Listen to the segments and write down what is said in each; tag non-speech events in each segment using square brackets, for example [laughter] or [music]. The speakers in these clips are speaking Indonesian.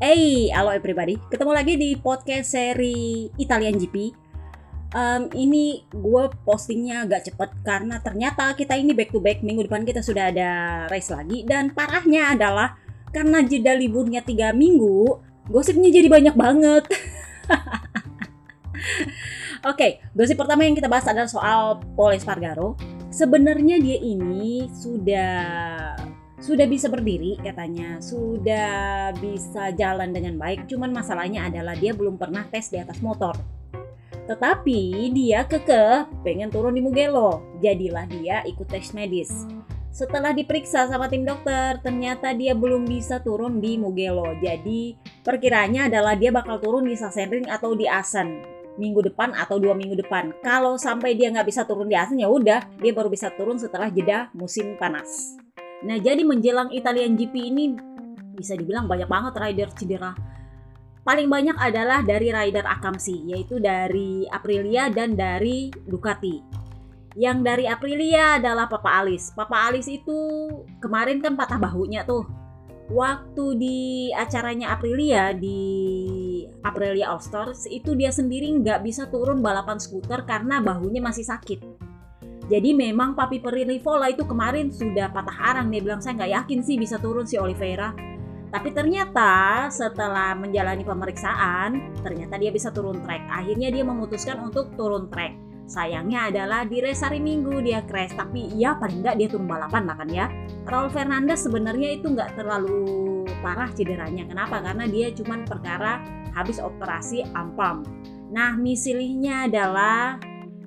Hey, halo everybody. Ketemu lagi di podcast seri Italian GP. Um, ini gue postingnya agak cepet karena ternyata kita ini back to back minggu depan kita sudah ada race lagi dan parahnya adalah karena jeda liburnya tiga minggu gosipnya jadi banyak banget. [laughs] Oke, okay, gosip pertama yang kita bahas adalah soal Paul Espargaro. Sebenarnya dia ini sudah sudah bisa berdiri katanya, sudah bisa jalan dengan baik, cuman masalahnya adalah dia belum pernah tes di atas motor. Tetapi dia kekeh pengen turun di Mugello, jadilah dia ikut tes medis. Setelah diperiksa sama tim dokter, ternyata dia belum bisa turun di Mugello. Jadi perkiranya adalah dia bakal turun di Sachsenring atau di Asen minggu depan atau dua minggu depan. Kalau sampai dia nggak bisa turun di Asen ya udah, dia baru bisa turun setelah jeda musim panas. Nah, jadi menjelang Italian GP ini bisa dibilang banyak banget rider cedera. Paling banyak adalah dari rider Akamsi, yaitu dari Aprilia dan dari Ducati. Yang dari Aprilia adalah Papa Alis. Papa Alis itu kemarin kan patah bahunya tuh. Waktu di acaranya Aprilia di Aprilia All Stars itu dia sendiri nggak bisa turun balapan skuter karena bahunya masih sakit jadi memang Papi Perilivola itu kemarin sudah patah arang. Dia bilang saya nggak yakin sih bisa turun si Oliveira. Tapi ternyata setelah menjalani pemeriksaan, ternyata dia bisa turun trek. Akhirnya dia memutuskan untuk turun trek. Sayangnya adalah di race hari Minggu dia crash, tapi ya paling nggak dia turun balapan lah kan ya. Raul Fernandez sebenarnya itu nggak terlalu parah cederanya. Kenapa? Karena dia cuma perkara habis operasi ampam. Nah, misilnya adalah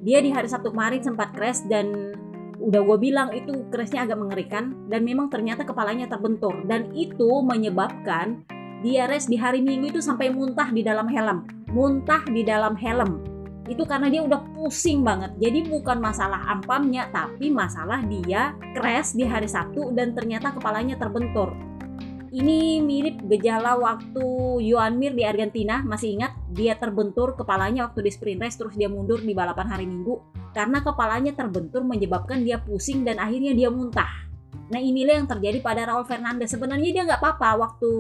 dia di hari Sabtu kemarin sempat crash dan udah gue bilang itu crashnya agak mengerikan dan memang ternyata kepalanya terbentur. Dan itu menyebabkan dia race di hari Minggu itu sampai muntah di dalam helm. Muntah di dalam helm. Itu karena dia udah pusing banget. Jadi bukan masalah ampamnya tapi masalah dia crash di hari Sabtu dan ternyata kepalanya terbentur ini mirip gejala waktu Yuan Mir di Argentina, masih ingat? Dia terbentur kepalanya waktu di sprint race terus dia mundur di balapan hari Minggu karena kepalanya terbentur menyebabkan dia pusing dan akhirnya dia muntah. Nah inilah yang terjadi pada Raul Fernandez. Sebenarnya dia nggak apa-apa waktu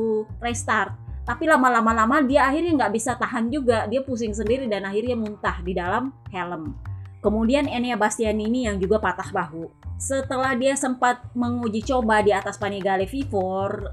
restart, tapi lama-lama lama dia akhirnya nggak bisa tahan juga. Dia pusing sendiri dan akhirnya muntah di dalam helm. Kemudian Enea Bastianini yang juga patah bahu setelah dia sempat menguji coba di atas Panigale V4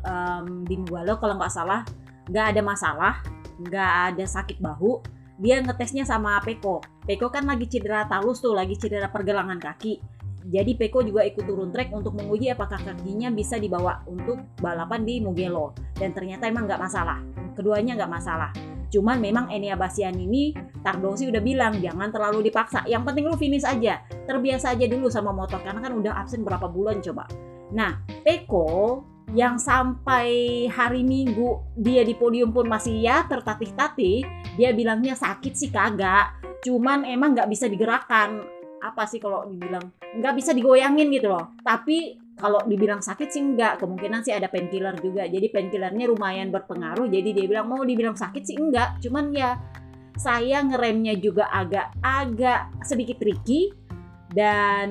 um, di Mugello kalau nggak salah nggak ada masalah nggak ada sakit bahu dia ngetesnya sama Peko. Peko kan lagi cedera talus tuh lagi cedera pergelangan kaki jadi Peko juga ikut turun trek untuk menguji apakah kakinya bisa dibawa untuk balapan di Mugello dan ternyata emang nggak masalah keduanya nggak masalah Cuman memang Enia Basian ini Tardosi udah bilang jangan terlalu dipaksa. Yang penting lu finish aja. Terbiasa aja dulu sama motor karena kan udah absen berapa bulan coba. Nah, Peko yang sampai hari Minggu dia di podium pun masih ya tertatih-tatih, dia bilangnya sakit sih kagak. Cuman emang nggak bisa digerakkan. Apa sih kalau dibilang nggak bisa digoyangin gitu loh. Tapi kalau dibilang sakit sih enggak kemungkinan sih ada painkiller juga jadi painkillernya lumayan berpengaruh jadi dia bilang mau dibilang sakit sih enggak cuman ya saya ngeremnya juga agak agak sedikit tricky dan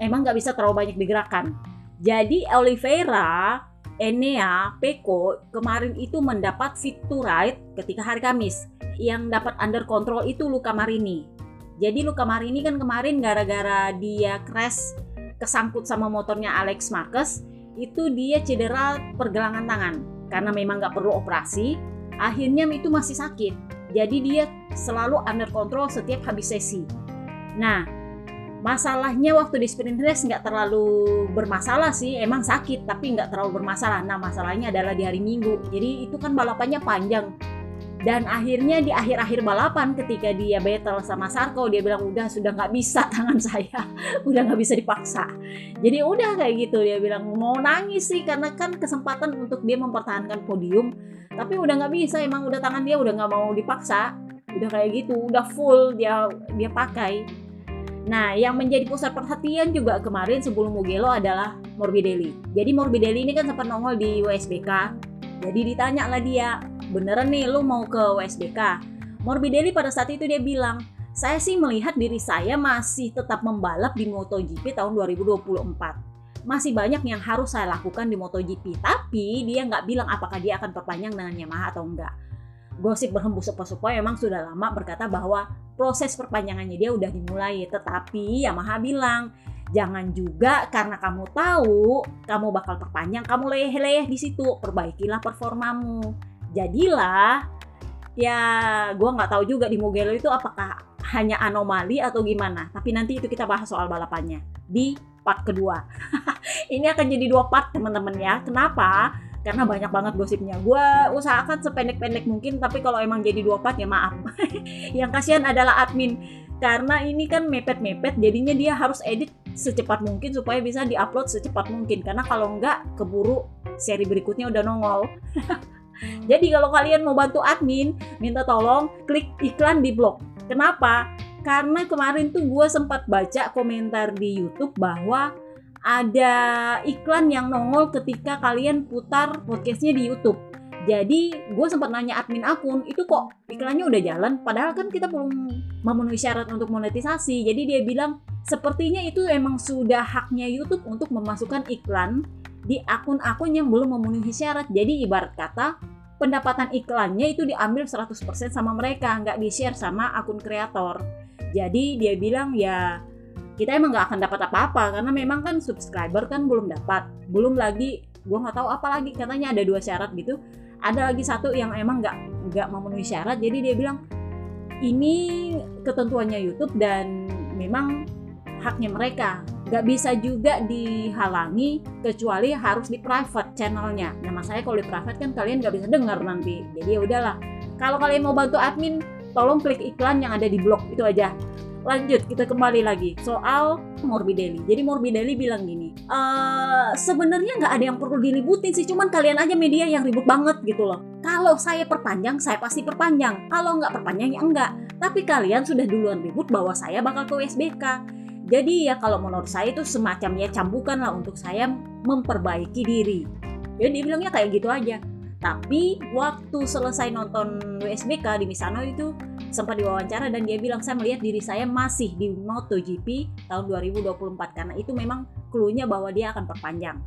emang nggak bisa terlalu banyak digerakkan jadi Oliveira Enea, Peko kemarin itu mendapat fit to ride ketika hari Kamis. Yang dapat under control itu Luka Marini. Jadi Luka Marini kan kemarin gara-gara dia crash kesangkut sama motornya Alex Marquez itu dia cedera pergelangan tangan. Karena memang nggak perlu operasi akhirnya itu masih sakit. Jadi dia selalu under control setiap habis sesi. Nah masalahnya waktu di sprint race nggak terlalu bermasalah sih emang sakit tapi nggak terlalu bermasalah. Nah masalahnya adalah di hari minggu. Jadi itu kan balapannya panjang dan akhirnya di akhir-akhir balapan ketika dia battle sama Sarko dia bilang udah sudah nggak bisa [laughs] tangan saya udah nggak bisa dipaksa jadi udah kayak gitu dia bilang mau nangis sih karena kan kesempatan untuk dia mempertahankan podium tapi udah nggak bisa emang udah tangan dia udah nggak mau dipaksa udah kayak gitu udah full dia dia pakai Nah, yang menjadi pusat perhatian juga kemarin sebelum Mugello adalah Morbidelli. Jadi Morbidelli ini kan sempat nongol di WSBK. Jadi ditanya lah dia, beneran nih lu mau ke USBK Morbidelli pada saat itu dia bilang saya sih melihat diri saya masih tetap membalap di MotoGP tahun 2024 masih banyak yang harus saya lakukan di MotoGP. Tapi dia nggak bilang apakah dia akan perpanjang dengan Yamaha atau enggak. Gosip berhembus sepoi-sepoi memang sudah lama berkata bahwa proses perpanjangannya dia udah dimulai. Tetapi Yamaha bilang jangan juga karena kamu tahu kamu bakal perpanjang, kamu leyeh-leyeh di situ. Perbaikilah performamu. Jadilah ya gue nggak tahu juga di Mugello itu apakah hanya anomali atau gimana. Tapi nanti itu kita bahas soal balapannya di part kedua. [laughs] ini akan jadi dua part teman-teman ya. Kenapa? Karena banyak banget gosipnya. Gue usahakan sependek-pendek mungkin, tapi kalau emang jadi dua part ya maaf. [laughs] Yang kasihan adalah admin. Karena ini kan mepet-mepet, jadinya dia harus edit secepat mungkin supaya bisa diupload secepat mungkin. Karena kalau enggak, keburu seri berikutnya udah nongol. Jadi kalau kalian mau bantu admin, minta tolong klik iklan di blog. Kenapa? karena kemarin tuh gue sempat baca komentar di YouTube bahwa ada iklan yang nongol ketika kalian putar podcastnya di YouTube. Jadi gue sempat nanya admin akun, itu kok iklannya udah jalan? Padahal kan kita belum memenuhi syarat untuk monetisasi. Jadi dia bilang sepertinya itu emang sudah haknya YouTube untuk memasukkan iklan di akun-akun yang belum memenuhi syarat. Jadi ibarat kata pendapatan iklannya itu diambil 100% sama mereka, nggak di-share sama akun kreator. Jadi dia bilang ya kita emang nggak akan dapat apa-apa karena memang kan subscriber kan belum dapat. Belum lagi gue nggak tahu apa lagi katanya ada dua syarat gitu. Ada lagi satu yang emang nggak nggak memenuhi syarat. Jadi dia bilang ini ketentuannya YouTube dan memang haknya mereka nggak bisa juga dihalangi kecuali harus di private channelnya. Nah saya kalau di private kan kalian nggak bisa dengar nanti. Jadi ya udahlah. Kalau kalian mau bantu admin, tolong klik iklan yang ada di blog itu aja lanjut kita kembali lagi soal Morbidelli. Jadi Morbidelli bilang gini, e, sebenarnya nggak ada yang perlu dilibutin sih, cuman kalian aja media yang ribut banget gitu loh. Kalau saya perpanjang, saya pasti perpanjang. Kalau nggak perpanjang ya enggak. Tapi kalian sudah duluan ribut bahwa saya bakal ke USBK. Jadi ya kalau menurut saya itu semacam ya cambukan lah untuk saya memperbaiki diri. Ya dia bilangnya kayak gitu aja. Tapi waktu selesai nonton WSBK di Misano itu sempat diwawancara dan dia bilang saya melihat diri saya masih di MotoGP tahun 2024 karena itu memang clue-nya bahwa dia akan perpanjang.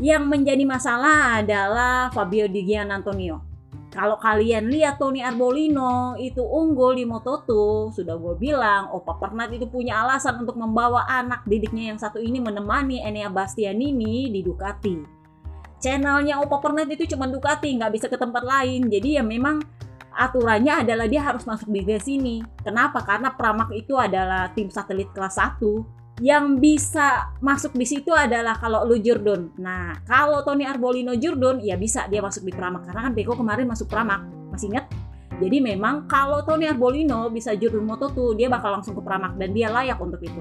Yang menjadi masalah adalah Fabio Di Antonio. Kalau kalian lihat Tony Arbolino itu unggul di Moto2, sudah gue bilang, Opa Pernat itu punya alasan untuk membawa anak didiknya yang satu ini menemani Enea Bastianini di Ducati channelnya Oppo Pernet itu cuma Ducati nggak bisa ke tempat lain jadi ya memang aturannya adalah dia harus masuk di sini kenapa karena Pramak itu adalah tim satelit kelas 1 yang bisa masuk di situ adalah kalau lu Jurdon. Nah, kalau Tony Arbolino Jurdon ya bisa dia masuk di Pramak karena kan Beko kemarin masuk Pramak. Masih ingat? Jadi memang kalau Tony Arbolino bisa Jurdon Moto tuh dia bakal langsung ke Pramak dan dia layak untuk itu.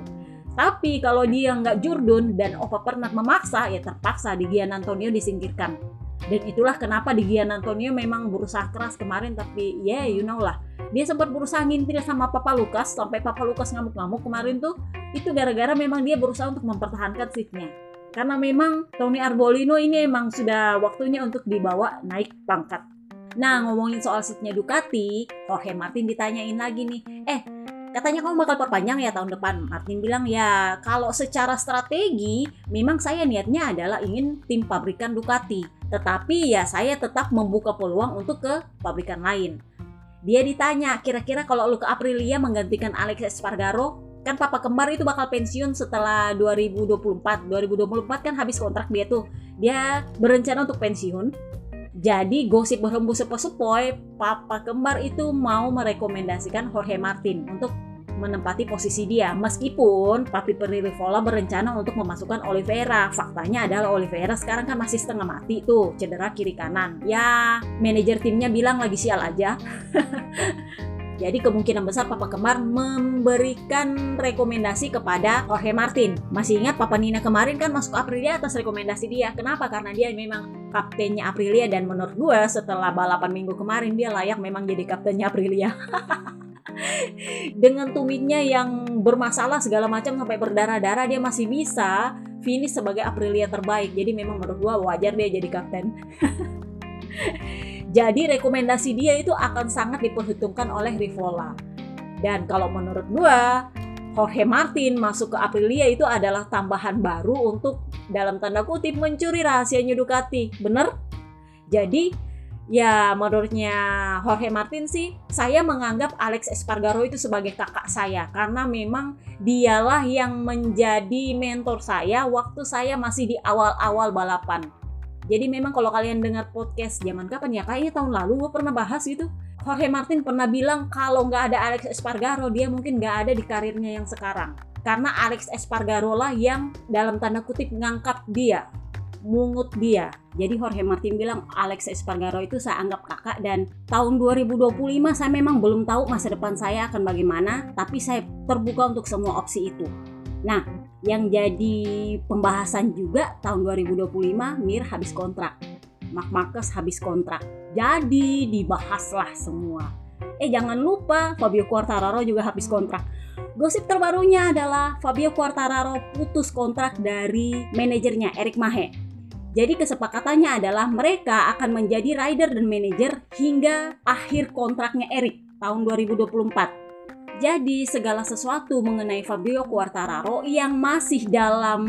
Tapi kalau dia nggak jurdun dan Opa pernah memaksa, ya terpaksa di Gian Antonio disingkirkan. Dan itulah kenapa di Gian Antonio memang berusaha keras kemarin, tapi ya yeah, you know lah. Dia sempat berusaha ngintil sama Papa Lukas, sampai Papa Lukas ngamuk-ngamuk kemarin tuh, itu gara-gara memang dia berusaha untuk mempertahankan seatnya. Karena memang Tony Arbolino ini emang sudah waktunya untuk dibawa naik pangkat. Nah ngomongin soal seatnya Ducati, Jorge Martin ditanyain lagi nih, eh katanya kamu bakal perpanjang ya tahun depan. Martin bilang ya kalau secara strategi memang saya niatnya adalah ingin tim pabrikan Ducati. Tetapi ya saya tetap membuka peluang untuk ke pabrikan lain. Dia ditanya kira-kira kalau lu ke Aprilia menggantikan Alex Espargaro kan papa kembar itu bakal pensiun setelah 2024. 2024 kan habis kontrak dia tuh. Dia berencana untuk pensiun jadi gosip berhembus sepoi-sepoi, papa kembar itu mau merekomendasikan Jorge Martin untuk menempati posisi dia. Meskipun Papi Peri Rivola berencana untuk memasukkan Oliveira. Faktanya adalah Oliveira sekarang kan masih setengah mati tuh, cedera kiri kanan. Ya, manajer timnya bilang lagi sial aja. [laughs] Jadi kemungkinan besar Papa Kembar memberikan rekomendasi kepada Jorge Martin. Masih ingat Papa Nina kemarin kan masuk Aprilia atas rekomendasi dia. Kenapa? Karena dia memang kaptennya Aprilia dan menurut gue setelah balapan minggu kemarin dia layak memang jadi kaptennya Aprilia. [laughs] Dengan tumitnya yang bermasalah segala macam sampai berdarah-darah dia masih bisa finish sebagai Aprilia terbaik. Jadi memang menurut gue wajar dia jadi kapten. [laughs] Jadi rekomendasi dia itu akan sangat diperhitungkan oleh Rivola. Dan kalau menurut gua, Jorge Martin masuk ke Aprilia itu adalah tambahan baru untuk dalam tanda kutip mencuri rahasianya Ducati. Bener? Jadi ya menurutnya Jorge Martin sih saya menganggap Alex Espargaro itu sebagai kakak saya karena memang dialah yang menjadi mentor saya waktu saya masih di awal-awal balapan. Jadi memang kalau kalian dengar podcast zaman kapan ya kayaknya tahun lalu gue pernah bahas gitu. Jorge Martin pernah bilang kalau nggak ada Alex Espargaro dia mungkin nggak ada di karirnya yang sekarang. Karena Alex Espargaro lah yang dalam tanda kutip ngangkat dia mungut dia. Jadi Jorge Martin bilang Alex Espargaro itu saya anggap kakak dan tahun 2025 saya memang belum tahu masa depan saya akan bagaimana, tapi saya terbuka untuk semua opsi itu. Nah, yang jadi pembahasan juga tahun 2025 Mir habis kontrak. Mark Marcus habis kontrak. Jadi dibahaslah semua. Eh jangan lupa Fabio Quartararo juga habis kontrak. Gosip terbarunya adalah Fabio Quartararo putus kontrak dari manajernya Eric Mahe. Jadi kesepakatannya adalah mereka akan menjadi rider dan manajer hingga akhir kontraknya Eric tahun 2024. Jadi segala sesuatu mengenai Fabio Quartararo yang masih dalam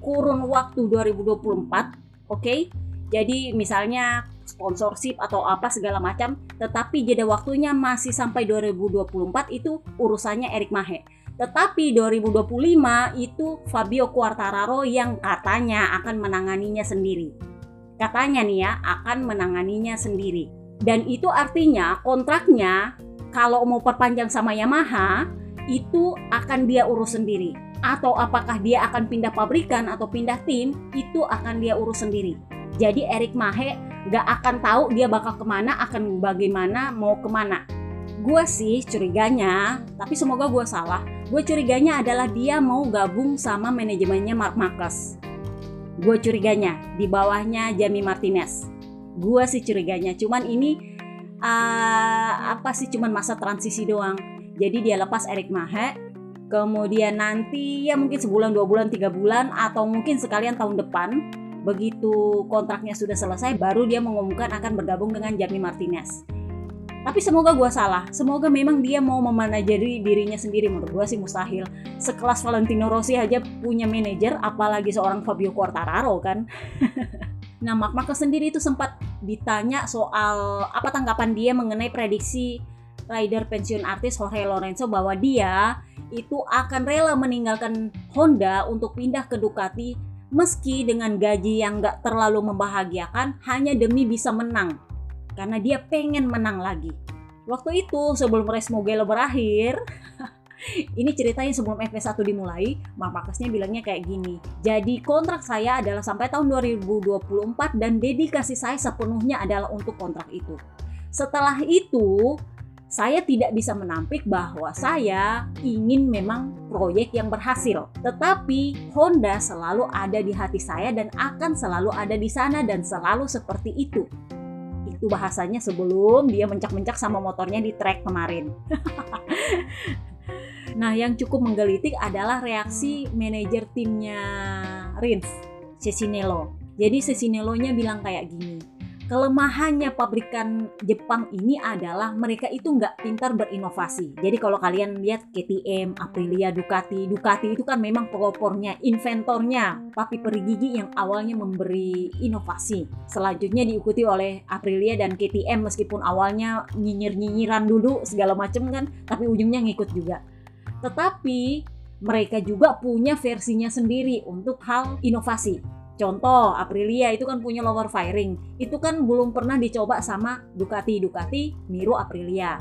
kurun waktu 2024, oke? Okay? Jadi misalnya sponsorship atau apa segala macam, tetapi jeda waktunya masih sampai 2024 itu urusannya Eric Mahe. Tetapi 2025 itu Fabio Quartararo yang katanya akan menanganinya sendiri. Katanya nih ya, akan menanganinya sendiri. Dan itu artinya kontraknya kalau mau perpanjang sama Yamaha itu akan dia urus sendiri. Atau apakah dia akan pindah pabrikan atau pindah tim, itu akan dia urus sendiri. Jadi Eric Mahe gak akan tahu dia bakal ke mana, akan bagaimana, mau ke mana. Gue sih curiganya, tapi semoga gue salah. Gue curiganya adalah dia mau gabung sama manajemennya Mark Marcus. Gue curiganya di bawahnya Jamie Martinez. Gue sih curiganya, cuman ini uh, apa sih cuman masa transisi doang. Jadi dia lepas Eric Mahe, kemudian nanti ya mungkin sebulan, dua bulan, tiga bulan, atau mungkin sekalian tahun depan begitu kontraknya sudah selesai baru dia mengumumkan akan bergabung dengan Jamie Martinez tapi semoga gue salah. Semoga memang dia mau memanajeri dirinya sendiri. Menurut gue sih mustahil. Sekelas Valentino Rossi aja punya manajer apalagi seorang Fabio Quartararo kan? [laughs] Nah Mark Marquez sendiri itu sempat ditanya soal apa tanggapan dia mengenai prediksi rider pensiun artis Jorge Lorenzo bahwa dia itu akan rela meninggalkan Honda untuk pindah ke Ducati meski dengan gaji yang gak terlalu membahagiakan hanya demi bisa menang karena dia pengen menang lagi waktu itu sebelum race Mugello berakhir [laughs] ini ceritanya sebelum FP1 dimulai, Marqueznya bilangnya kayak gini. Jadi kontrak saya adalah sampai tahun 2024 dan dedikasi saya sepenuhnya adalah untuk kontrak itu. Setelah itu, saya tidak bisa menampik bahwa saya ingin memang proyek yang berhasil. Tetapi Honda selalu ada di hati saya dan akan selalu ada di sana dan selalu seperti itu. Itu bahasanya sebelum dia mencak-mencak sama motornya di track kemarin. [laughs] nah, yang cukup menggelitik adalah reaksi manajer timnya Rins, Cecinello. Jadi Cecinello-nya bilang kayak gini, kelemahannya pabrikan Jepang ini adalah mereka itu nggak pintar berinovasi. Jadi kalau kalian lihat KTM, Aprilia, Ducati, Ducati itu kan memang pelopornya, inventornya, papi peri gigi yang awalnya memberi inovasi. Selanjutnya diikuti oleh Aprilia dan KTM meskipun awalnya nyinyir-nyinyiran dulu segala macam kan, tapi ujungnya ngikut juga. Tetapi mereka juga punya versinya sendiri untuk hal inovasi Contoh, Aprilia itu kan punya lower fairing. Itu kan belum pernah dicoba sama Ducati. Ducati niru Aprilia.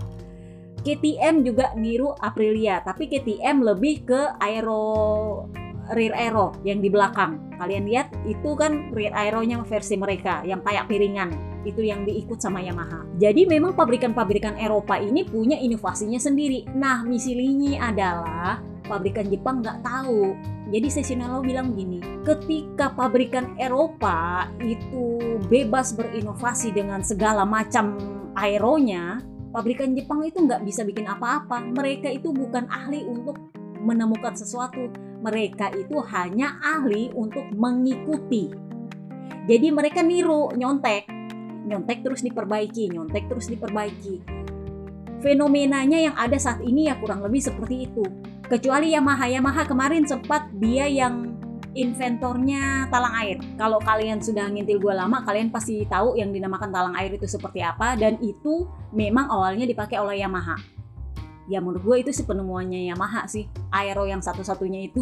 KTM juga niru Aprilia, tapi KTM lebih ke aero rear aero yang di belakang. Kalian lihat itu kan rear aeronya versi mereka yang kayak piringan. Itu yang diikut sama Yamaha. Jadi memang pabrikan-pabrikan Eropa ini punya inovasinya sendiri. Nah, misi Lini adalah pabrikan Jepang nggak tahu jadi Cecinello bilang gini, ketika pabrikan Eropa itu bebas berinovasi dengan segala macam aeronya, pabrikan Jepang itu nggak bisa bikin apa-apa. Mereka itu bukan ahli untuk menemukan sesuatu. Mereka itu hanya ahli untuk mengikuti. Jadi mereka niru, nyontek. Nyontek terus diperbaiki, nyontek terus diperbaiki. Fenomenanya yang ada saat ini ya kurang lebih seperti itu kecuali Yamaha Yamaha kemarin sempat dia yang inventornya talang air. Kalau kalian sudah ngintil gue lama, kalian pasti tahu yang dinamakan talang air itu seperti apa dan itu memang awalnya dipakai oleh Yamaha. Ya menurut gue itu sih penemuannya Yamaha sih, aero yang satu-satunya itu. [laughs]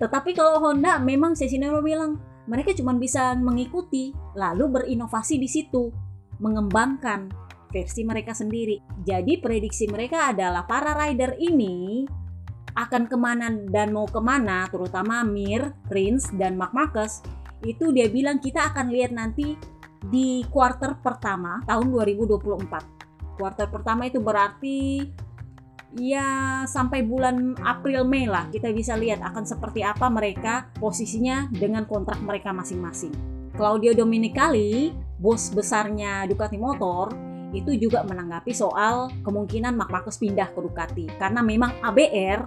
Tetapi kalau Honda memang Cesinero bilang mereka cuma bisa mengikuti lalu berinovasi di situ, mengembangkan versi mereka sendiri. Jadi prediksi mereka adalah para rider ini akan ke mana dan mau ke mana, terutama Mir, Prince, dan Mark Marcus, itu dia bilang kita akan lihat nanti di kuarter pertama tahun 2024. Kuarter pertama itu berarti ya sampai bulan April Mei lah kita bisa lihat akan seperti apa mereka posisinya dengan kontrak mereka masing-masing. Claudio Dominicali, bos besarnya Ducati Motor, itu juga menanggapi soal kemungkinan Mark Marcus pindah ke Ducati karena memang ABR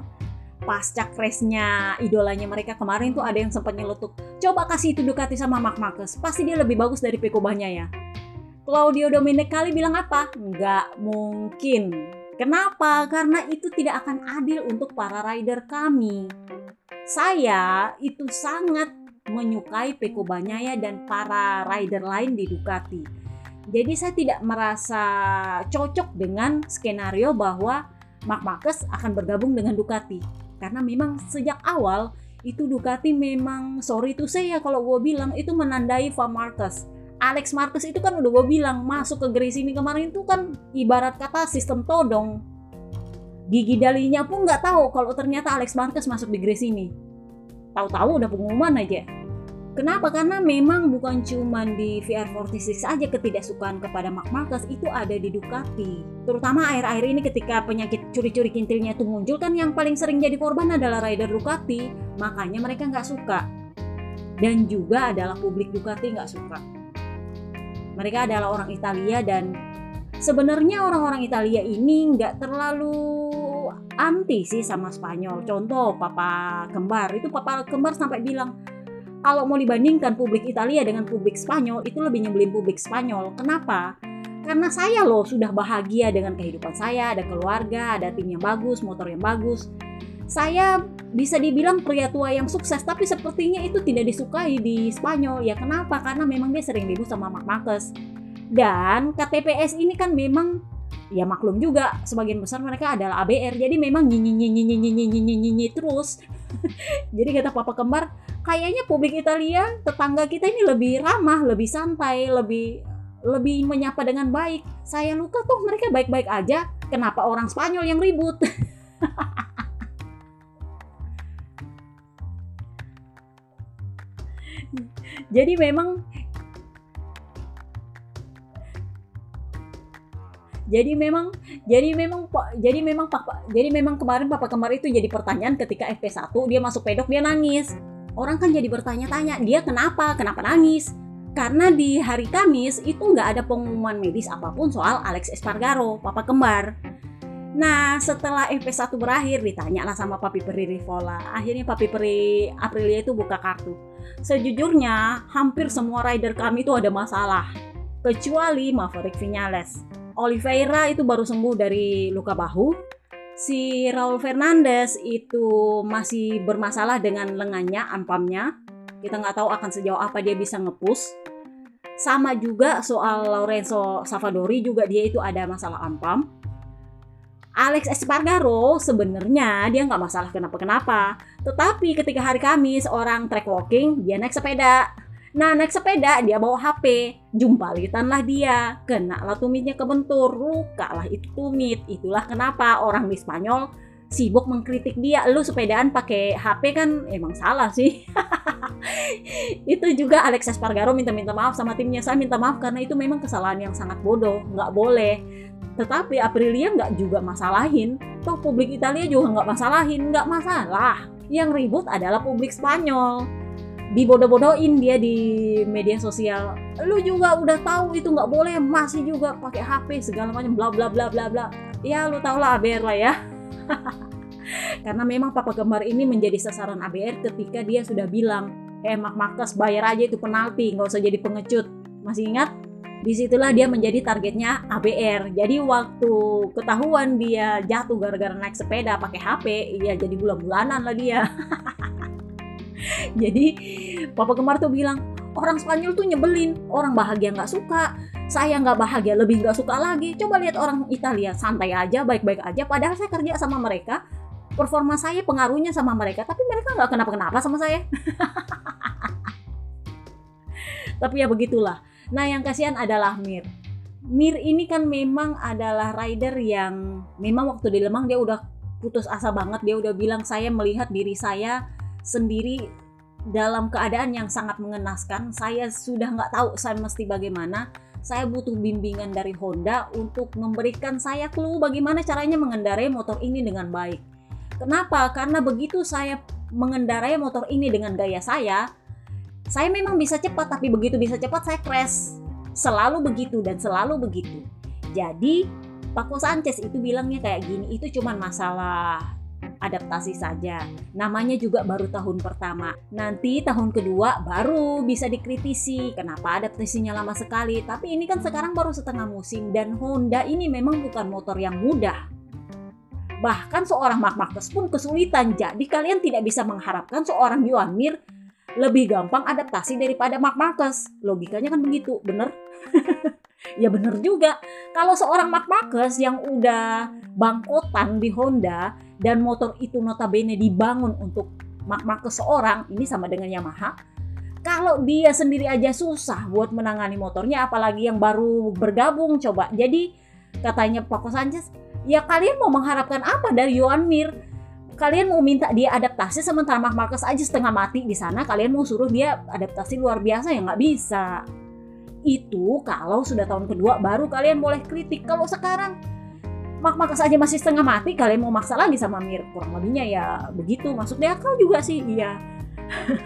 pasca crashnya idolanya mereka kemarin tuh ada yang sempat nyelutuk coba kasih itu Ducati sama Mark Marquez pasti dia lebih bagus dari Peko ya Claudio Domenicali bilang apa? Nggak mungkin. Kenapa? Karena itu tidak akan adil untuk para rider kami. Saya itu sangat menyukai Peko Banyaya dan para rider lain di Ducati. Jadi saya tidak merasa cocok dengan skenario bahwa Mark Marquez akan bergabung dengan Ducati. Karena memang sejak awal itu Ducati memang sorry tuh saya kalau gue bilang itu menandai Van Marcus Alex Marquez itu kan udah gue bilang masuk ke Gresini kemarin itu kan ibarat kata sistem todong. Gigi dalinya pun nggak tahu kalau ternyata Alex Marquez masuk di Gresini tahu-tahu udah pengumuman aja Kenapa? Karena memang bukan cuma di VR46 saja ketidaksukaan kepada Mark Marquez itu ada di Ducati. Terutama akhir-akhir ini ketika penyakit curi-curi kintilnya itu muncul kan yang paling sering jadi korban adalah rider Ducati. Makanya mereka nggak suka. Dan juga adalah publik Ducati nggak suka. Mereka adalah orang Italia dan sebenarnya orang-orang Italia ini nggak terlalu anti sih sama Spanyol. Contoh Papa Kembar itu Papa Kembar sampai bilang kalau mau dibandingkan publik Italia dengan publik Spanyol itu lebih nyebelin publik Spanyol. Kenapa? Karena saya loh sudah bahagia dengan kehidupan saya, ada keluarga, ada tim yang bagus, motor yang bagus. Saya bisa dibilang pria tua yang sukses, tapi sepertinya itu tidak disukai di Spanyol. Ya kenapa? Karena memang dia sering ribut sama Mark Marquez. Dan KTPS ini kan memang ya maklum juga sebagian besar mereka adalah ABR jadi memang nyinyi nyinyi nyinyi nyinyi nyinyi nyinyi terus jadi kata papa kembar kayaknya publik Italia tetangga kita ini lebih ramah lebih santai lebih lebih menyapa dengan baik. Saya luka tuh mereka baik-baik aja. Kenapa orang Spanyol yang ribut? [laughs] Jadi memang jadi memang jadi memang jadi memang papa jadi memang kemarin papa kemar itu jadi pertanyaan ketika FP1 dia masuk pedok dia nangis orang kan jadi bertanya-tanya dia kenapa kenapa nangis karena di hari Kamis itu nggak ada pengumuman medis apa pun soal Alex Espargaro papa kembar Nah, setelah FP1 berakhir, ditanya lah sama Papi Peri Rivola. Akhirnya Papi Peri Aprilia itu buka kartu. Sejujurnya, hampir semua rider kami itu ada masalah. Kecuali Maverick Vinales. Oliveira itu baru sembuh dari luka bahu. Si Raul Fernandez itu masih bermasalah dengan lengannya, ampamnya. Kita nggak tahu akan sejauh apa dia bisa ngepus. Sama juga soal Lorenzo Savadori juga dia itu ada masalah ampam. Alex Espargaro sebenarnya dia nggak masalah kenapa-kenapa. Tetapi ketika hari Kamis orang track walking dia naik sepeda Nah naik sepeda dia bawa HP, jumpalitan lah dia, kena lah tumitnya kebentur, luka lah itu tumit. Itulah kenapa orang di Spanyol sibuk mengkritik dia. Lu sepedaan pakai HP kan emang salah sih. [laughs] itu juga Alex Espargaro minta-minta maaf sama timnya. Saya minta maaf karena itu memang kesalahan yang sangat bodoh, nggak boleh. Tetapi Aprilia nggak juga masalahin. Toh publik Italia juga nggak masalahin, nggak masalah. Yang ribut adalah publik Spanyol dibodoh-bodohin dia di media sosial. Lu juga udah tahu itu nggak boleh masih juga pakai HP segala macam bla bla bla bla bla. Ya lu tau lah ABR lah ya. [laughs] Karena memang Papa Gemar ini menjadi sasaran ABR ketika dia sudah bilang eh Mak Marcus bayar aja itu penalti nggak usah jadi pengecut. Masih ingat? Di situlah dia menjadi targetnya ABR. Jadi waktu ketahuan dia jatuh gara-gara naik sepeda pakai HP, ya jadi bulan-bulanan lah dia. [laughs] [laughs] jadi Papa Kemar tuh bilang, orang Spanyol tuh nyebelin, orang bahagia nggak suka, saya nggak bahagia lebih nggak suka lagi. Coba lihat orang Italia santai aja, baik-baik aja. Padahal saya kerja sama mereka, performa saya pengaruhnya sama mereka, tapi mereka nggak kenapa-kenapa sama saya. [laughs] tapi ya begitulah Nah, yang kasihan adalah Mir. Mir ini kan memang adalah rider yang memang waktu di Lemang dia udah putus asa banget. Dia udah bilang saya melihat diri saya sendiri dalam keadaan yang sangat mengenaskan. Saya sudah nggak tahu saya mesti bagaimana. Saya butuh bimbingan dari Honda untuk memberikan saya clue bagaimana caranya mengendarai motor ini dengan baik. Kenapa? Karena begitu saya mengendarai motor ini dengan gaya saya, saya memang bisa cepat tapi begitu bisa cepat saya crash selalu begitu dan selalu begitu jadi Paco Sanchez itu bilangnya kayak gini itu cuma masalah adaptasi saja. Namanya juga baru tahun pertama. Nanti tahun kedua baru bisa dikritisi. Kenapa adaptasinya lama sekali? Tapi ini kan sekarang baru setengah musim dan Honda ini memang bukan motor yang mudah. Bahkan seorang Mark Marquez pun kesulitan. Jadi kalian tidak bisa mengharapkan seorang Yuan Mir lebih gampang adaptasi daripada Mark Marcus. Logikanya kan begitu, bener? [laughs] ya bener juga. Kalau seorang Mark Marcus yang udah bangkotan di Honda dan motor itu notabene dibangun untuk Mark Marcus seorang, ini sama dengan Yamaha. Kalau dia sendiri aja susah buat menangani motornya, apalagi yang baru bergabung coba. Jadi katanya Paco Sanchez, ya kalian mau mengharapkan apa dari Johan Mir? kalian mau minta dia adaptasi sementara Mark Marcus aja setengah mati di sana kalian mau suruh dia adaptasi luar biasa ya nggak bisa itu kalau sudah tahun kedua baru kalian boleh kritik kalau sekarang Mark Marcus aja masih setengah mati kalian mau maksa lagi sama Mir. Kurang lebihnya ya begitu masuk di akal juga sih iya. [laughs]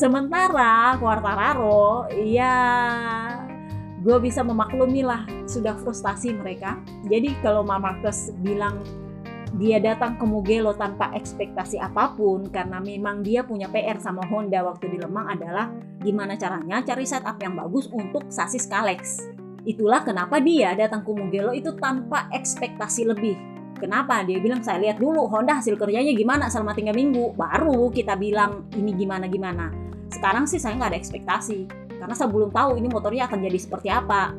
Sementara Quartararo ya gue bisa memaklumi lah sudah frustasi mereka. Jadi kalau Mark Marcus bilang dia datang ke Mugello tanpa ekspektasi apa pun karena memang dia punya PR sama Honda waktu di Lemang adalah gimana caranya cari setup yang bagus untuk sasis Kalex. Itulah kenapa dia datang ke Mugello itu tanpa ekspektasi lebih. Kenapa? Dia bilang saya lihat dulu Honda hasil kerjanya gimana selama tiga minggu, baru kita bilang ini gimana gimana. Sekarang sih saya nggak ada ekspektasi karena saya belum tahu ini motornya akan jadi seperti apa.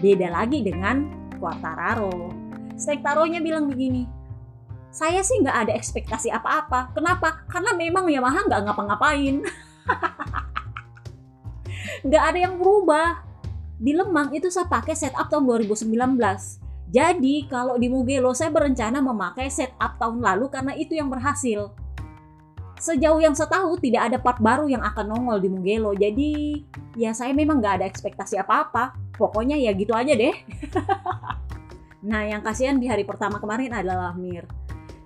Beda lagi dengan Quartararo. Stektaronya bilang begini, saya sih nggak ada ekspektasi apa-apa. Kenapa? Karena memang Yamaha nggak ngapa-ngapain. [laughs] nggak ada yang berubah. Di Lemang itu saya pakai setup tahun 2019. Jadi kalau di Mugello saya berencana memakai setup tahun lalu karena itu yang berhasil. Sejauh yang saya tahu tidak ada part baru yang akan nongol di Mugello. Jadi ya saya memang nggak ada ekspektasi apa-apa. Pokoknya ya gitu aja deh. [laughs] nah yang kasihan di hari pertama kemarin adalah Mir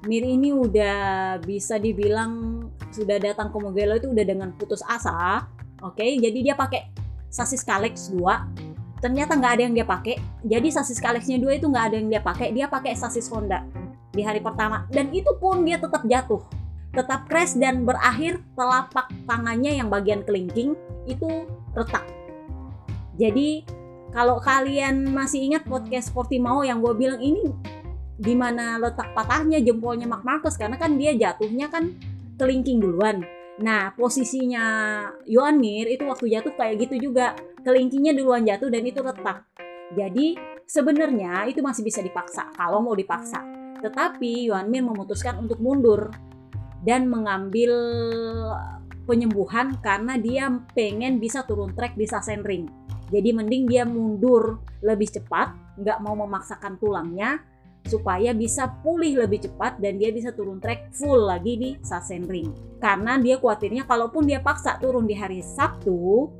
Mir ini udah bisa dibilang sudah datang ke Mugello itu udah dengan putus asa. Oke, okay? jadi dia pakai sasis Kalex 2. Ternyata nggak ada yang dia pakai. Jadi sasis Kalexnya dua itu nggak ada yang dia pakai. Dia pakai sasis Honda di hari pertama. Dan itu pun dia tetap jatuh. Tetap crash dan berakhir telapak tangannya yang bagian kelingking itu retak. Jadi kalau kalian masih ingat podcast Portimao yang gue bilang ini di mana letak patahnya jempolnya Mark Marcus karena kan dia jatuhnya kan kelingking duluan. Nah, posisinya Yohan Mir itu waktu jatuh kayak gitu juga. Kelingkingnya duluan jatuh dan itu retak. Jadi sebenarnya itu masih bisa dipaksa kalau mau dipaksa. Tetapi Yohan Mir memutuskan untuk mundur dan mengambil penyembuhan karena dia pengen bisa turun trek di Sachsenring. Jadi mending dia mundur lebih cepat, nggak mau memaksakan tulangnya, supaya bisa pulih lebih cepat dan dia bisa turun trek full lagi di Sachsenring. Karena dia khawatirnya kalaupun dia paksa turun di hari Sabtu,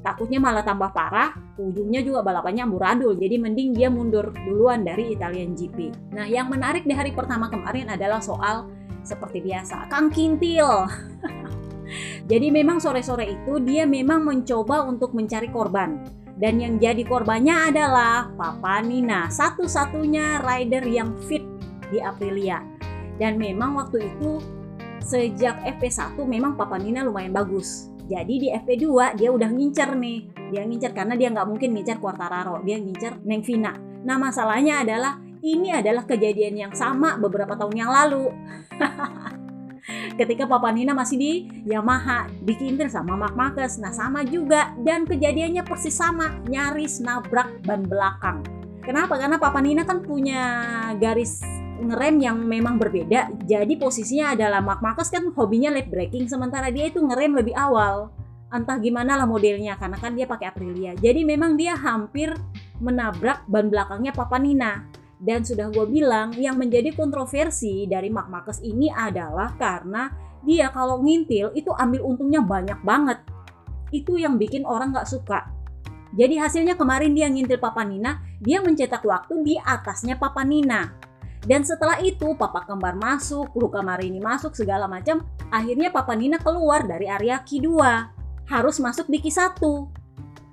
takutnya malah tambah parah, ujungnya juga balapannya amburadul. Jadi mending dia mundur duluan dari Italian GP. Nah, yang menarik di hari pertama kemarin adalah soal seperti biasa, Kang Kintil. [laughs] Jadi memang sore-sore itu dia memang mencoba untuk mencari korban dan yang jadi korbannya adalah Papa Nina, satu-satunya rider yang fit di Aprilia. Dan memang waktu itu sejak FP1 memang Papa Nina lumayan bagus. Jadi di FP2 dia udah ngincer nih. Dia ngincer karena dia nggak mungkin ngincer Quartararo, dia ngincer Neng Vina. Nah masalahnya adalah ini adalah kejadian yang sama beberapa tahun yang lalu. [laughs] Ketika Papa Nina masih di Yamaha, dikintir sama Mark Marcus. Nah sama juga dan kejadiannya persis sama, nyaris nabrak ban belakang. Kenapa? Karena Papa Nina kan punya garis ngerem yang memang berbeda. Jadi posisinya adalah Mark Marcus kan hobinya late braking sementara dia itu ngerem lebih awal. Entah gimana lah modelnya karena kan dia pakai Aprilia. Jadi memang dia hampir menabrak ban belakangnya Papa Nina. Dan sudah gue bilang yang menjadi kontroversi dari Mark Marcus ini adalah karena dia kalau ngintil itu ambil untungnya banyak banget. Itu yang bikin orang gak suka. Jadi hasilnya kemarin dia ngintil Papa Nina, dia mencetak waktu di atasnya Papa Nina dan setelah itu papa kembar masuk, Luka Marini masuk segala macam. Akhirnya papa Nina keluar dari area Q2. Harus masuk di Q1.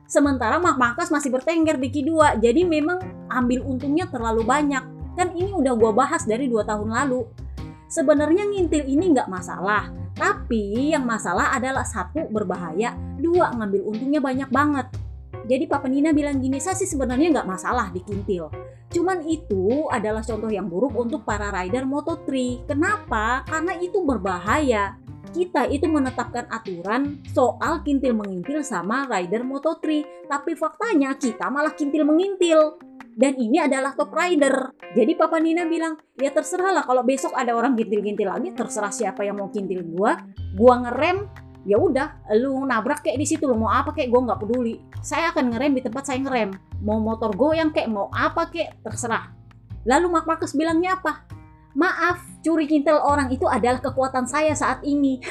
Sementara Mak Makas masih bertengger di Q2. Jadi memang ambil untungnya terlalu banyak. Kan ini udah gua bahas dari dua tahun lalu. Sebenarnya ngintil ini nggak masalah. Tapi yang masalah adalah satu berbahaya, dua ngambil untungnya banyak banget. Jadi Papa Nina bilang gini, saya sih sebenarnya nggak masalah dikintil. Cuman itu adalah contoh yang buruk untuk para rider Moto3. Kenapa? Karena itu berbahaya. Kita itu menetapkan aturan soal kintil mengintil sama rider Moto3. Tapi faktanya kita malah kintil mengintil. Dan ini adalah top rider. Jadi Papa Nina bilang, ya terserah lah kalau besok ada orang kintil-kintil lagi, terserah siapa yang mau kintil gua. Gua ngerem, ya udah lu nabrak kayak di situ lu mau apa kayak gue nggak peduli saya akan ngerem di tempat saya ngerem mau motor goyang kayak mau apa kayak terserah lalu Mark Marcus bilangnya apa maaf curi kintil orang itu adalah kekuatan saya saat ini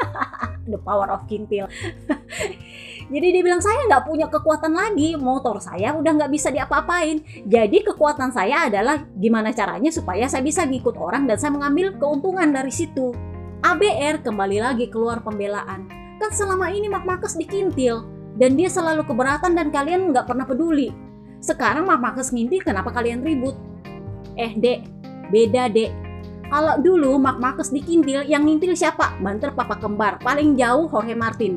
[laughs] the power of kintil [laughs] jadi dia bilang saya nggak punya kekuatan lagi motor saya udah nggak bisa diapa-apain jadi kekuatan saya adalah gimana caranya supaya saya bisa ngikut orang dan saya mengambil keuntungan dari situ ABR kembali lagi keluar pembelaan. Kan selama ini Mark Marcus dikintil dan dia selalu keberatan dan kalian nggak pernah peduli. Sekarang Mark Marcus ngintil kenapa kalian ribut? Eh dek, beda dek. Kalau dulu Mark Marcus dikintil, yang ngintil siapa? Banter papa kembar. Paling jauh Jorge Martin.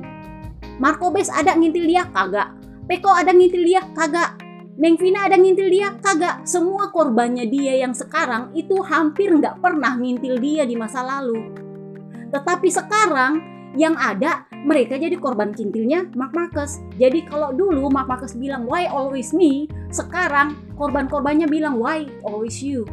Marco Bes ada ngintil dia? Kagak. Peko ada ngintil dia? Kagak. Neng Vina ada ngintil dia? Kagak. Semua korbannya dia yang sekarang itu hampir nggak pernah ngintil dia di masa lalu. Tetapi sekarang yang ada mereka jadi korban kintilnya Mark Marcus. Jadi kalau dulu Mark Marcus bilang why always me, sekarang korban-korbannya bilang why always you.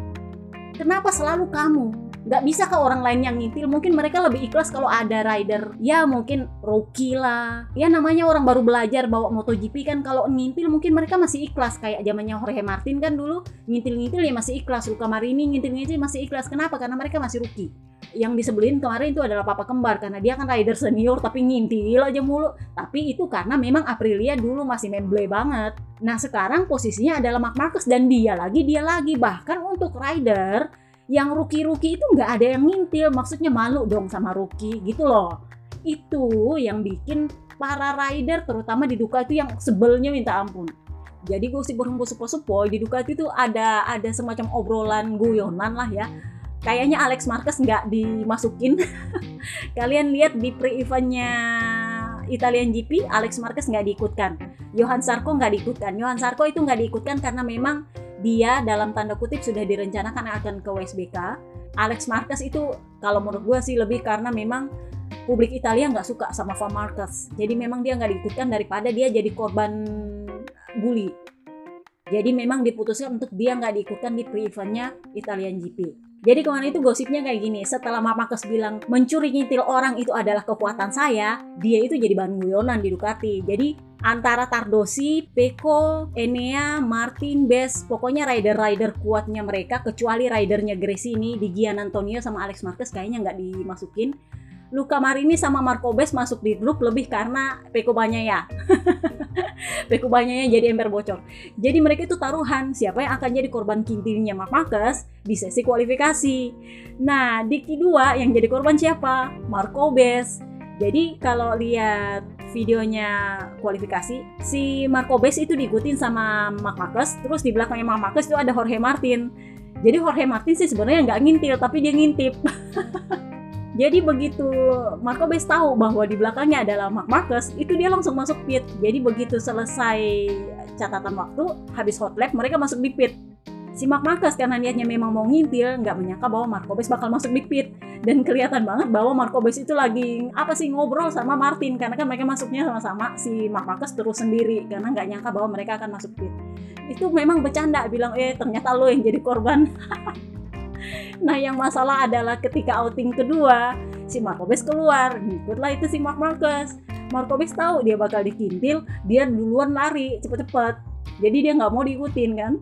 Kenapa selalu kamu? Gak bisa ke orang lain yang ngintil, mungkin mereka lebih ikhlas kalau ada rider, ya mungkin rookie lah. Ya namanya orang baru belajar bawa MotoGP kan. Kalau ngintil mungkin mereka masih ikhlas. Kayak zamannya Jorge Martin kan dulu ngintil-ngintil ya masih ikhlas, Luka Marini ngintil-ngintil masih ikhlas. Kenapa? Karena mereka masih rookie. Yang disebelin kemarin itu adalah papa kembar. Karena dia kan rider senior tapi ngintil aja mulu. Tapi itu karena memang Aprilia dulu masih memble banget. Nah sekarang posisinya adalah Mark Marcus dan dia lagi dia lagi. Bahkan untuk rider yang rookie-rookie itu nggak ada yang ngintil maksudnya malu dong sama rookie gitu loh itu yang bikin para rider terutama di Ducati itu yang sebelnya minta ampun jadi gue sih berhembus sepo-sepo di Ducati itu ada ada semacam obrolan guyonan lah ya kayaknya Alex Marquez nggak dimasukin. [laughs] Kalian lihat di pre-eventnya Italian GP, Alex Marquez nggak diikutkan. Johan Sarko nggak diikutkan. Johan Sarko itu nggak diikutkan karena memang dia dalam tanda kutip sudah direncanakan akan ke WSBK. Alex Marquez itu kalau menurut gue sih lebih karena memang publik Italia nggak suka sama Van Marquez. Jadi memang dia nggak diikutkan daripada dia jadi korban bully. Jadi memang diputuskan untuk dia nggak diikutkan di pre-eventnya Italian GP. Jadi kemarin itu gosipnya kayak gini, setelah Mama Marcus bilang mencuri ngintil orang itu adalah kekuatan saya, dia itu jadi bahan guyonan di Ducati. Jadi antara Tardosi, Peko, Enea, Martin, Bes, pokoknya rider-rider kuatnya mereka, kecuali ridernya Gresini, di Gian Antonio sama Alex Marquez kayaknya nggak dimasukin. Luka Marini sama Marco Bes masuk di grup lebih karena Peko ya. Peko ya jadi ember bocor. Jadi mereka itu taruhan siapa yang akan jadi korban kintilnya Mark Marcus di sesi kualifikasi. Nah, di Q2 yang jadi korban siapa? Marco Bes. Jadi kalau lihat videonya kualifikasi, si Marco Bes itu diikutin sama Mark Marcus, terus di belakangnya Mark Marcus itu ada Jorge Martin. Jadi Jorge Martin sih sebenarnya nggak ngintil, tapi dia ngintip. [laughs] Jadi begitu Marco Bes tahu bahwa di belakangnya adalah Mark Marcus, itu dia langsung masuk pit. Jadi begitu selesai catatan waktu, habis hot lap mereka masuk di pit. Si Mark Marcus karena niatnya memang mau ngintil, nggak menyangka bahwa Marco Bes bakal masuk di pit. Dan kelihatan banget bahwa Marco Bes itu lagi apa sih ngobrol sama Martin karena kan mereka masuknya sama-sama si Mark Marcus terus sendiri karena nggak nyangka bahwa mereka akan masuk pit. Itu memang bercanda bilang eh ternyata lo yang jadi korban. [laughs] Nah yang masalah adalah ketika outing kedua si Marcobes keluar, ngikutlah itu si Mark Marcus. Marcobes tahu dia bakal dikintil, dia duluan lari cepet-cepet. Jadi dia nggak mau diikutin kan.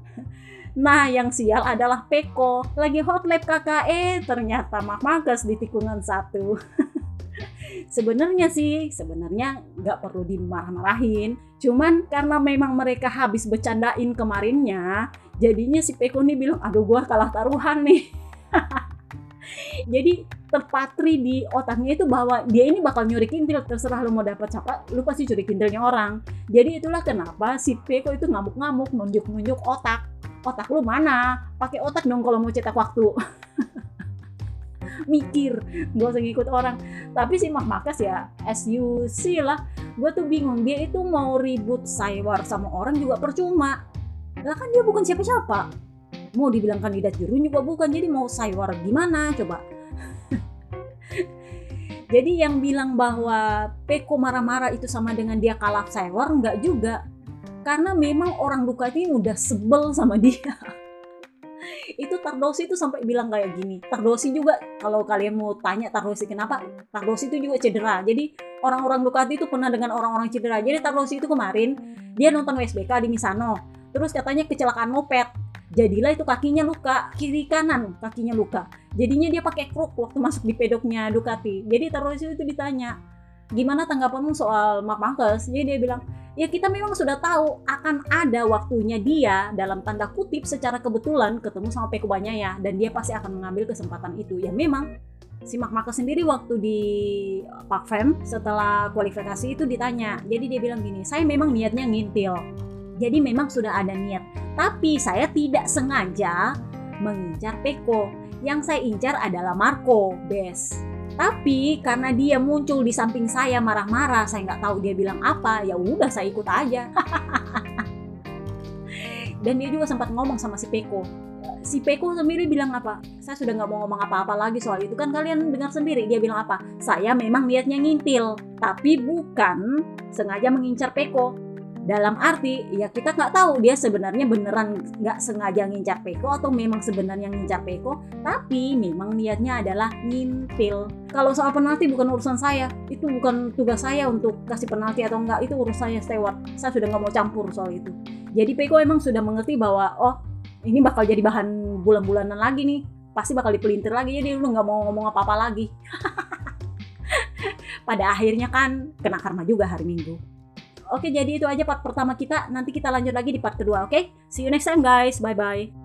Nah, yang sial adalah Peko. Lagi hot lap KKE, ternyata Mark Marcus di tikungan satu. [laughs] sebenarnya sih, sebenarnya nggak perlu dimarah-marahin. Cuman karena memang mereka habis bercandain kemarinnya, jadinya si Peko nih bilang, aduh gua kalah taruhan nih. [laughs] Jadi terpatri di otaknya itu bahwa dia ini bakal nyuri kintil terserah lu mau dapat siapa lu pasti curi kintilnya orang jadi itulah kenapa si Peko itu ngamuk-ngamuk nunjuk-nunjuk otak otak lu mana? Pakai otak dong kalau mau cetak waktu. [laughs] Mikir gak usah ngikut orang. Tapi si Mak Makas ya as you see lah gue tuh bingung dia itu mau ribut saywar sama orang juga percuma. Lah kan dia bukan siapa-siapa. Mau dibilang kandidat juru juga bukan jadi mau saywar gimana coba? [laughs] Jadi yang bilang bahwa Peko marah-marah itu sama dengan dia kalah saywar nggak juga karena memang orang Ducati udah sebel sama dia. Itu Tardosi itu sampai bilang kayak gini. Tardosi juga kalau kalian mau tanya Tardosi kenapa Tardosi itu juga cedera. Jadi orang-orang Ducati itu pernah dengan orang-orang cedera. Jadi Tardosi itu kemarin dia nonton WSBK di Misano. Terus katanya kecelakaan moped. Jadilah itu kakinya luka kiri kanan kakinya luka. Jadinya dia pakai kruk waktu masuk di pedoknya Ducati. Jadi terus itu ditanya gimana tanggapanmu soal Mark Marcus jadi dia bilang ya kita memang sudah tahu akan ada waktunya dia dalam tanda kutip secara kebetulan ketemu sama Peko ya dan dia pasti akan mengambil kesempatan itu ya memang si Mark Marcus sendiri waktu di Park Fem setelah kualifikasi itu ditanya jadi dia bilang gini saya memang niatnya ngintil jadi memang sudah ada niat. Tapi saya tidak sengaja mengincar Peko. Yang saya incar adalah Marco, Bes. Tapi karena dia muncul di samping saya marah-marah, saya nggak tahu dia bilang apa, ya udah saya ikut aja. [laughs] Dan dia juga sempat ngomong sama si Peko. Si Peko sendiri bilang apa? Saya sudah nggak mau ngomong apa-apa lagi soal itu kan kalian dengar sendiri. Dia bilang apa? Saya memang niatnya ngintil, tapi bukan sengaja mengincar Peko dalam arti ya kita nggak tahu dia sebenarnya beneran nggak sengaja ngincar Peko atau memang sebenarnya ngincar Peko tapi memang niatnya adalah ngintil. Kalau soal penalti bukan urusan saya itu bukan tugas saya untuk kasih penalti atau enggak itu urusan saya steward saya sudah nggak mau campur soal itu. Jadi Peko emang sudah mengerti bahwa oh ini bakal jadi bahan bulan-bulanan lagi nih pasti bakal dipelintir lagi jadi lu nggak mau ngomong apa-apa lagi. [laughs] Pada akhirnya kan kena karma juga hari Minggu Oke, jadi itu aja part pertama kita. Nanti kita lanjut lagi di part kedua, oke? See you next time guys. Bye bye.